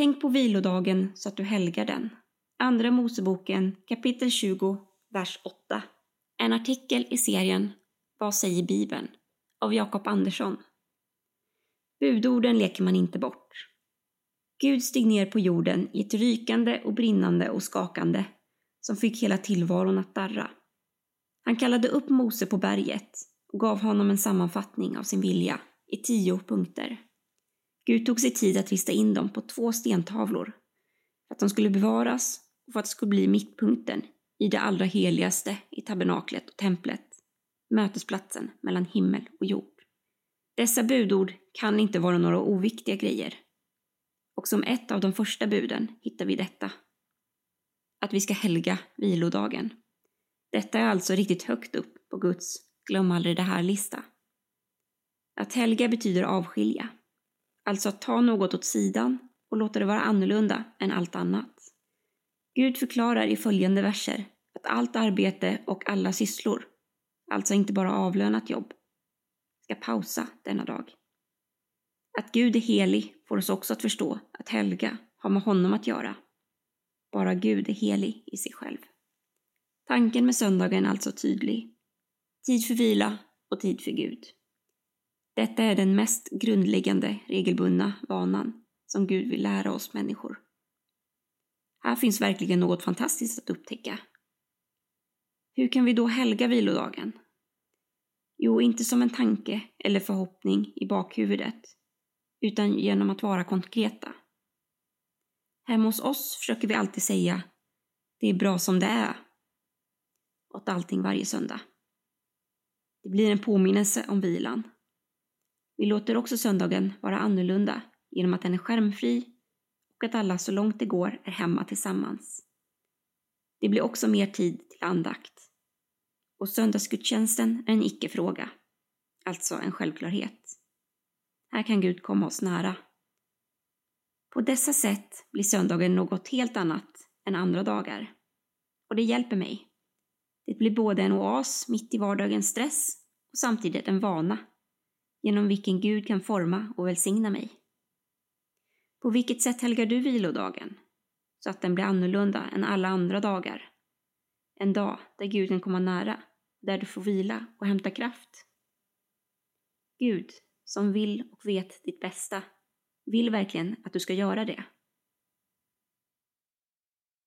Tänk på vilodagen så att du helgar den. Andra Moseboken kapitel 20, vers 8. En artikel i serien Vad säger Bibeln? av Jakob Andersson. Budorden leker man inte bort. Gud steg ner på jorden i ett rykande och brinnande och skakande som fick hela tillvaron att darra. Han kallade upp Mose på berget och gav honom en sammanfattning av sin vilja i tio punkter. Gud tog sig tid att rista in dem på två stentavlor för att de skulle bevaras och för att det skulle bli mittpunkten i det allra heligaste i tabernaklet och templet, mötesplatsen mellan himmel och jord. Dessa budord kan inte vara några oviktiga grejer. Och som ett av de första buden hittar vi detta. Att vi ska helga vilodagen. Detta är alltså riktigt högt upp på Guds glöm aldrig det här-lista. Att helga betyder avskilja, alltså att ta något åt sidan och låta det vara annorlunda än allt annat. Gud förklarar i följande verser att allt arbete och alla sysslor, alltså inte bara avlönat jobb, ska pausa denna dag. Att Gud är helig får oss också att förstå att helga har med honom att göra. Bara Gud är helig i sig själv. Tanken med söndagen är alltså tydlig. Tid för vila och tid för Gud. Detta är den mest grundläggande regelbundna vanan som Gud vill lära oss människor. Här finns verkligen något fantastiskt att upptäcka. Hur kan vi då helga vilodagen? Jo, inte som en tanke eller förhoppning i bakhuvudet, utan genom att vara konkreta. Hemma hos oss försöker vi alltid säga det är bra som det är åt allting varje söndag. Det blir en påminnelse om vilan. Vi låter också söndagen vara annorlunda genom att den är skärmfri och att alla så långt det går är hemma tillsammans. Det blir också mer tid till andakt. Och söndagsgudstjänsten är en icke-fråga, alltså en självklarhet. Här kan Gud komma oss nära. På dessa sätt blir söndagen något helt annat än andra dagar. Och det hjälper mig. Det blir både en oas mitt i vardagens stress och samtidigt en vana genom vilken Gud kan forma och välsigna mig. På vilket sätt helgar du vilodagen? Så att den blir annorlunda än alla andra dagar. En dag där Gud kan komma nära, där du får vila och hämta kraft. Gud, som vill och vet ditt bästa, vill verkligen att du ska göra det.